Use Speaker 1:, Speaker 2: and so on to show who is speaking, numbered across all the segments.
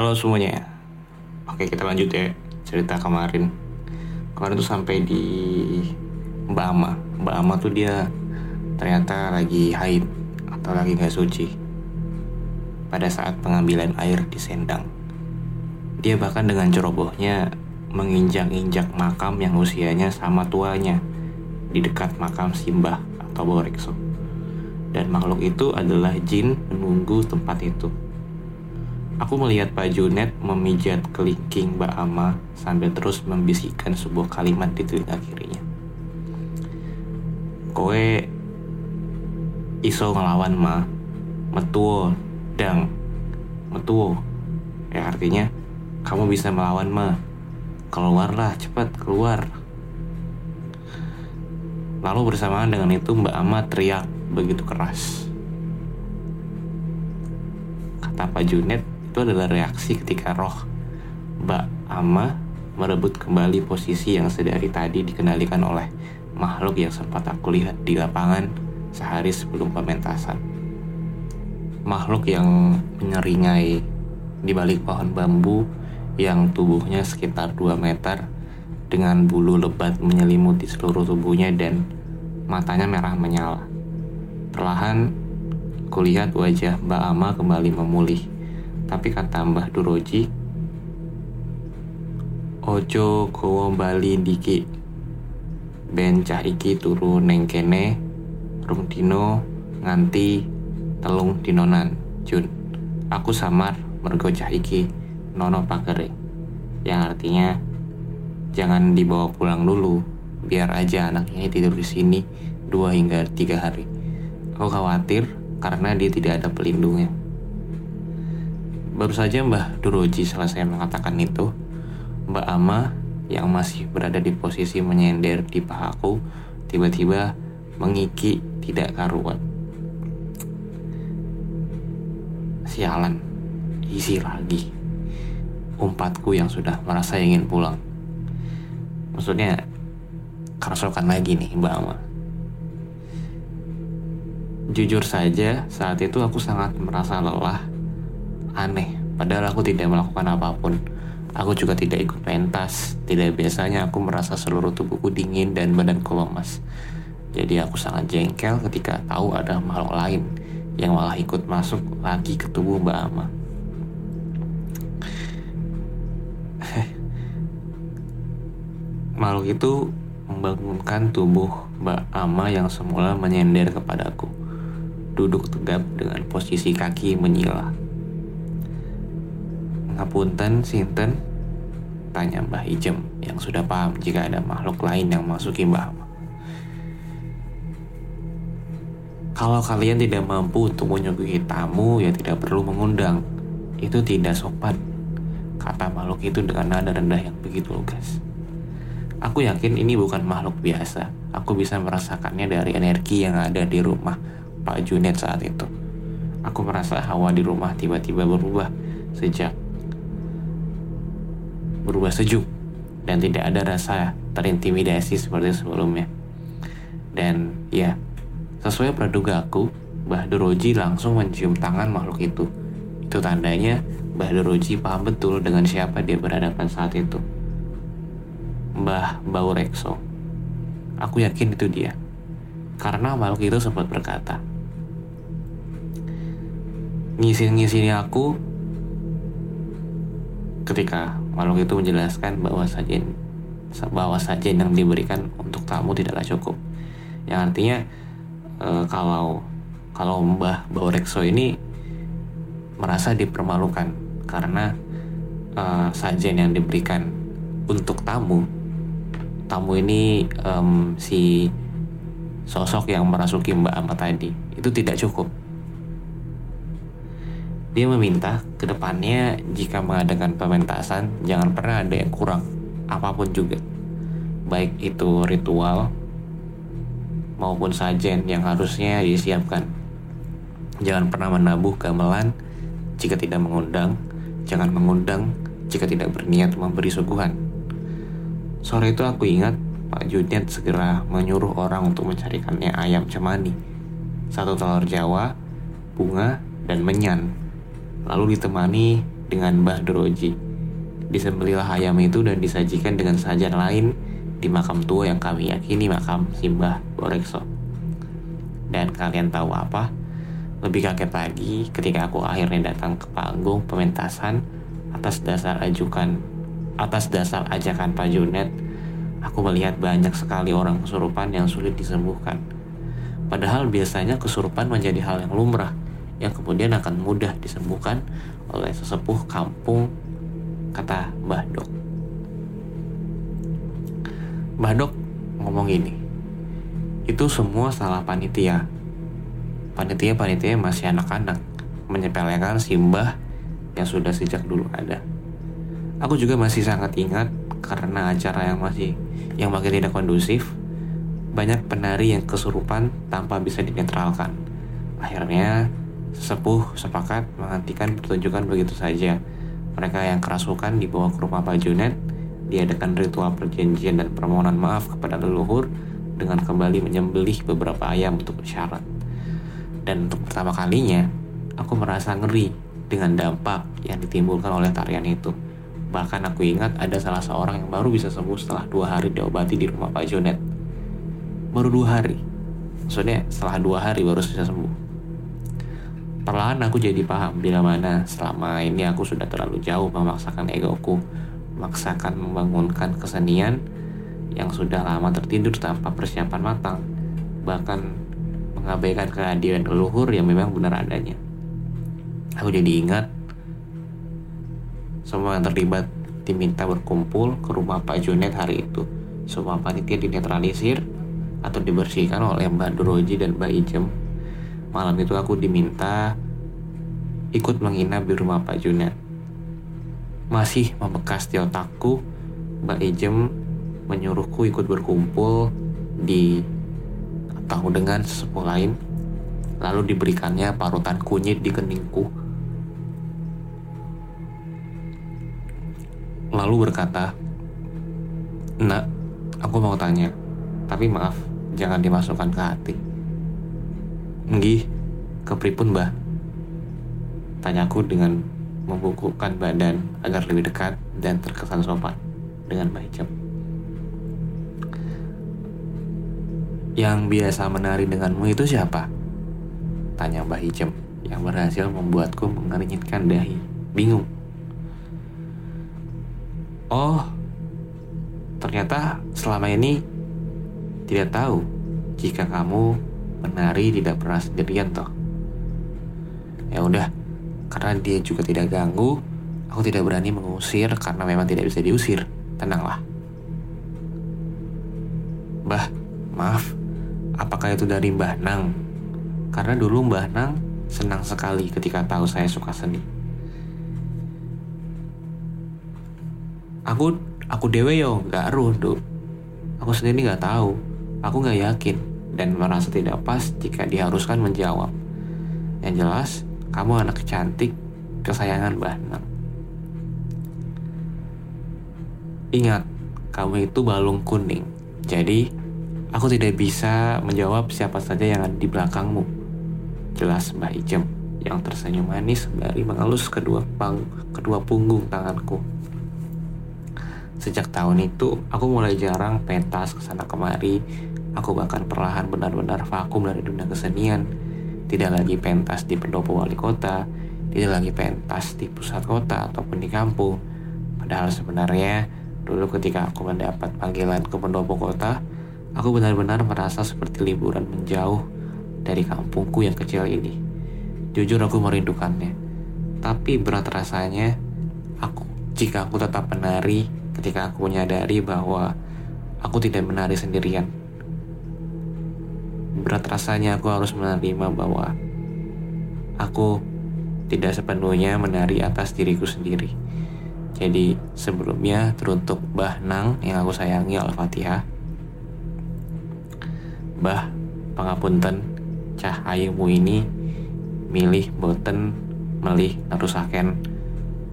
Speaker 1: Halo semuanya. Oke, kita lanjut ya cerita kemarin. Kemarin tuh sampai di Mbak Ama. Mbak Ama tuh dia ternyata lagi haid atau lagi nggak suci pada saat pengambilan air di sendang. Dia bahkan dengan cerobohnya menginjak-injak makam yang usianya sama tuanya di dekat makam Simbah atau Borekso. Dan makhluk itu adalah jin menunggu tempat itu. Aku melihat Pak Junet memijat kelingking Mbak Ama sambil terus membisikkan sebuah kalimat di telinga kirinya. Kowe iso ngelawan ma, metuo, dang, metuo. Ya artinya kamu bisa melawan ma. Keluarlah cepat keluar. Lalu bersamaan dengan itu Mbak Ama teriak begitu keras. Kata Pak Junet, itu adalah reaksi ketika roh Mbak Ama merebut kembali posisi yang sedari tadi dikendalikan oleh makhluk yang sempat aku lihat di lapangan sehari sebelum pementasan. Makhluk yang menyeringai di balik pohon bambu yang tubuhnya sekitar 2 meter dengan bulu lebat menyelimuti seluruh tubuhnya dan matanya merah menyala. Perlahan kulihat wajah Mbak Ama kembali memulih tapi kata Mbah Duroji, Ojo gowo bali diki. Ben cah iki turu neng kene, rung dino nganti telung dinonan. Jun, aku samar mergo cah iki nono pagere. Yang artinya jangan dibawa pulang dulu, biar aja anaknya tidur di sini dua hingga tiga hari. Aku khawatir karena dia tidak ada pelindungnya. Baru saja Mbah Duroji selesai mengatakan itu, Mbak Ama yang masih berada di posisi menyender di pahaku tiba-tiba mengiki tidak karuan. Sialan, isi lagi. Umpatku yang sudah merasa ingin pulang. Maksudnya, kerasokan lagi nih Mbak Ama. Jujur saja, saat itu aku sangat merasa lelah aneh padahal aku tidak melakukan apa pun. Aku juga tidak ikut pentas. Tidak biasanya aku merasa seluruh tubuhku dingin dan badanku lemas. Jadi aku sangat jengkel ketika tahu ada makhluk lain yang malah ikut masuk lagi ke tubuh Mbak Ama. Makhluk itu membangunkan tubuh Mbak Ama yang semula menyender kepadaku duduk tegap dengan posisi kaki menyila Ngapunten, Sinten? Tanya Mbah Ijem yang sudah paham jika ada makhluk lain yang masuki Mbah Kalau kalian tidak mampu untuk menyuguhi tamu, ya tidak perlu mengundang. Itu tidak sopan. Kata makhluk itu dengan nada rendah yang begitu lugas. Aku yakin ini bukan makhluk biasa. Aku bisa merasakannya dari energi yang ada di rumah Pak Junet saat itu. Aku merasa hawa di rumah tiba-tiba berubah sejak berubah sejuk dan tidak ada rasa terintimidasi seperti sebelumnya. Dan ya, sesuai praduga aku, Mbah Doroji langsung mencium tangan makhluk itu. Itu tandanya Mbah Doroji paham betul dengan siapa dia berhadapan saat itu. Mbah Baurekso. Aku yakin itu dia. Karena makhluk itu sempat berkata, Ngisin-ngisini aku ketika makhluk itu menjelaskan bahwa sajian bahwa sajian yang diberikan untuk tamu tidaklah cukup. Yang artinya e, kalau kalau Mbah Baurekso ini merasa dipermalukan karena uh, sajian yang diberikan untuk tamu tamu ini um, si sosok yang merasuki Mbak Amma tadi itu tidak cukup dia meminta ke depannya jika mengadakan pementasan jangan pernah ada yang kurang apa pun juga. Baik itu ritual maupun sajen yang harusnya disiapkan. Jangan pernah menabuh gamelan jika tidak mengundang jangan mengundang jika tidak berniat memberi suguhan. Sore itu aku ingat Pak Junet segera menyuruh orang untuk mencarikannya ayam cemani satu telur jawa bunga dan menyan lalu ditemani dengan Mbah Doroji. Disembelilah ayam itu dan disajikan dengan sajian lain di makam tua yang kami yakini makam Simbah Borekso. Dan kalian tahu apa? Lebih kaget lagi ketika aku akhirnya datang ke panggung pementasan atas dasar ajukan atas dasar ajakan Pak Junet, aku melihat banyak sekali orang kesurupan yang sulit disembuhkan. Padahal biasanya kesurupan menjadi hal yang lumrah, yang kemudian akan mudah disembuhkan oleh sesepuh kampung kata Mbah Dok. Mbah Dok ngomong gini, itu semua salah panitia. Panitia-panitia masih anak-anak, menyepelekan simbah yang sudah sejak dulu ada. Aku juga masih sangat ingat karena acara yang masih yang makin tidak kondusif, banyak penari yang kesurupan tanpa bisa dinetralkan. Akhirnya Sesepuh sepakat menghentikan pertunjukan begitu saja. Mereka yang kerasukan dibawa ke rumah Pak Junet, diadakan ritual perjanjian dan permohonan maaf kepada leluhur dengan kembali menyembelih beberapa ayam untuk syarat. Dan untuk pertama kalinya, aku merasa ngeri dengan dampak yang ditimbulkan oleh tarian itu. Bahkan aku ingat ada salah seorang yang baru bisa sembuh setelah dua hari diobati di rumah Pak Junet. Baru dua hari. Maksudnya setelah dua hari baru bisa sembuh. Perlahan aku jadi paham bila mana selama ini aku sudah terlalu jauh memaksakan egoku, memaksakan membangunkan kesenian yang sudah lama tertidur tanpa persiapan matang, bahkan mengabaikan kehadiran leluhur yang memang benar adanya. Aku jadi ingat semua yang terlibat diminta berkumpul ke rumah Pak Junet hari itu. Semua panitia dinetralisir atau dibersihkan oleh Mbak Duroji dan Mbak Ijem Malam itu aku diminta ikut menginap di rumah Pak Junet. Masih membekas di otakku, Mbak Ejem menyuruhku ikut berkumpul di atau dengan sesepuh lain, lalu diberikannya parutan kunyit di keningku. Lalu berkata, Nak, aku mau tanya, tapi maaf, jangan dimasukkan ke hati. Nggih, kepripun mbah? Tanyaku dengan membungkukkan badan agar lebih dekat dan terkesan sopan dengan Mbah Ijem. Yang biasa menari denganmu itu siapa? Tanya Mbah Ijem yang berhasil membuatku mengernyitkan dahi. Bingung. Oh, ternyata selama ini tidak tahu jika kamu menari tidak pernah sendirian toh. Ya udah, karena dia juga tidak ganggu, aku tidak berani mengusir karena memang tidak bisa diusir. Tenanglah. Bah, maaf, apakah itu dari Mbah Nang? Karena dulu Mbah Nang senang sekali ketika tahu saya suka seni. Aku aku dewe yo gak aruh, Aku sendiri gak tahu. Aku gak yakin dan merasa tidak pas jika diharuskan menjawab. Yang jelas, kamu anak cantik, kesayangan Mbah Nang. Ingat, kamu itu balung kuning. Jadi, aku tidak bisa menjawab siapa saja yang ada di belakangmu. Jelas Mbah Ijem yang tersenyum manis sembari mengelus kedua pang kedua punggung tanganku. Sejak tahun itu, aku mulai jarang pentas ke sana kemari Aku bahkan perlahan benar-benar vakum dari dunia kesenian. Tidak lagi pentas di pendopo wali kota, tidak lagi pentas di pusat kota ataupun di kampung. Padahal sebenarnya dulu ketika aku mendapat panggilan ke pendopo kota, aku benar-benar merasa seperti liburan menjauh dari kampungku yang kecil ini. Jujur aku merindukannya. Tapi berat rasanya aku jika aku tetap menari ketika aku menyadari bahwa aku tidak menari sendirian. Berat rasanya aku harus menerima bahwa aku tidak sepenuhnya menari atas diriku sendiri. Jadi sebelumnya teruntuk Bah Nang yang aku sayangi Al-Fatihah. Bah, pangapunten cahayumu ini milih boten melih nerusaken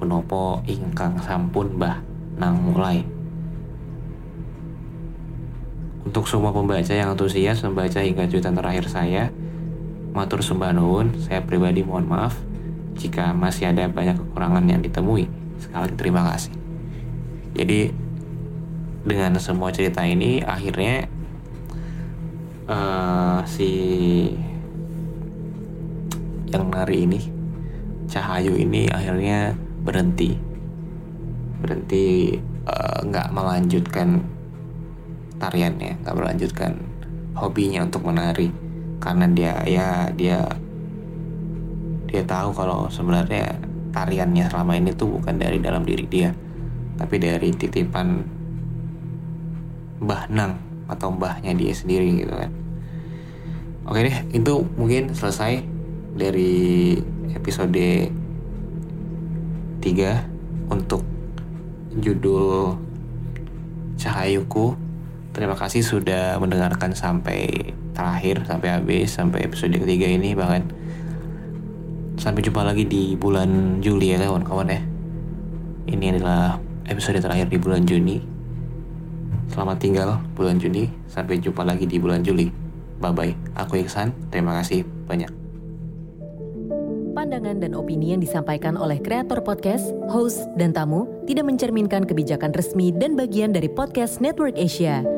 Speaker 1: penopo ingkang sampun Bah Nang mulai. Untuk semua pembaca yang antusias membaca hingga jutaan terakhir saya, matur sembah nuwun, saya pribadi mohon maaf jika masih ada banyak kekurangan yang ditemui. Sekali terima kasih. Jadi dengan semua cerita ini akhirnya uh, si yang nari ini Cahayu ini akhirnya berhenti berhenti nggak uh, melanjutkan tariannya nggak melanjutkan hobinya untuk menari. Karena dia ya dia dia tahu kalau sebenarnya tariannya selama ini tuh bukan dari dalam diri dia tapi dari titipan Mbah Nang atau mbahnya dia sendiri gitu kan. Oke deh itu mungkin selesai dari episode 3 untuk judul Cahayuku terima kasih sudah mendengarkan sampai terakhir sampai habis sampai episode ketiga ini bahkan Sampai jumpa lagi di bulan Juli ya kawan-kawan ya. Ini adalah episode terakhir di bulan Juni. Selamat tinggal bulan Juni. Sampai jumpa lagi di bulan Juli. Bye-bye. Aku Iksan. Terima kasih banyak.
Speaker 2: Pandangan dan opini yang disampaikan oleh kreator podcast, host, dan tamu tidak mencerminkan kebijakan resmi dan bagian dari podcast Network Asia.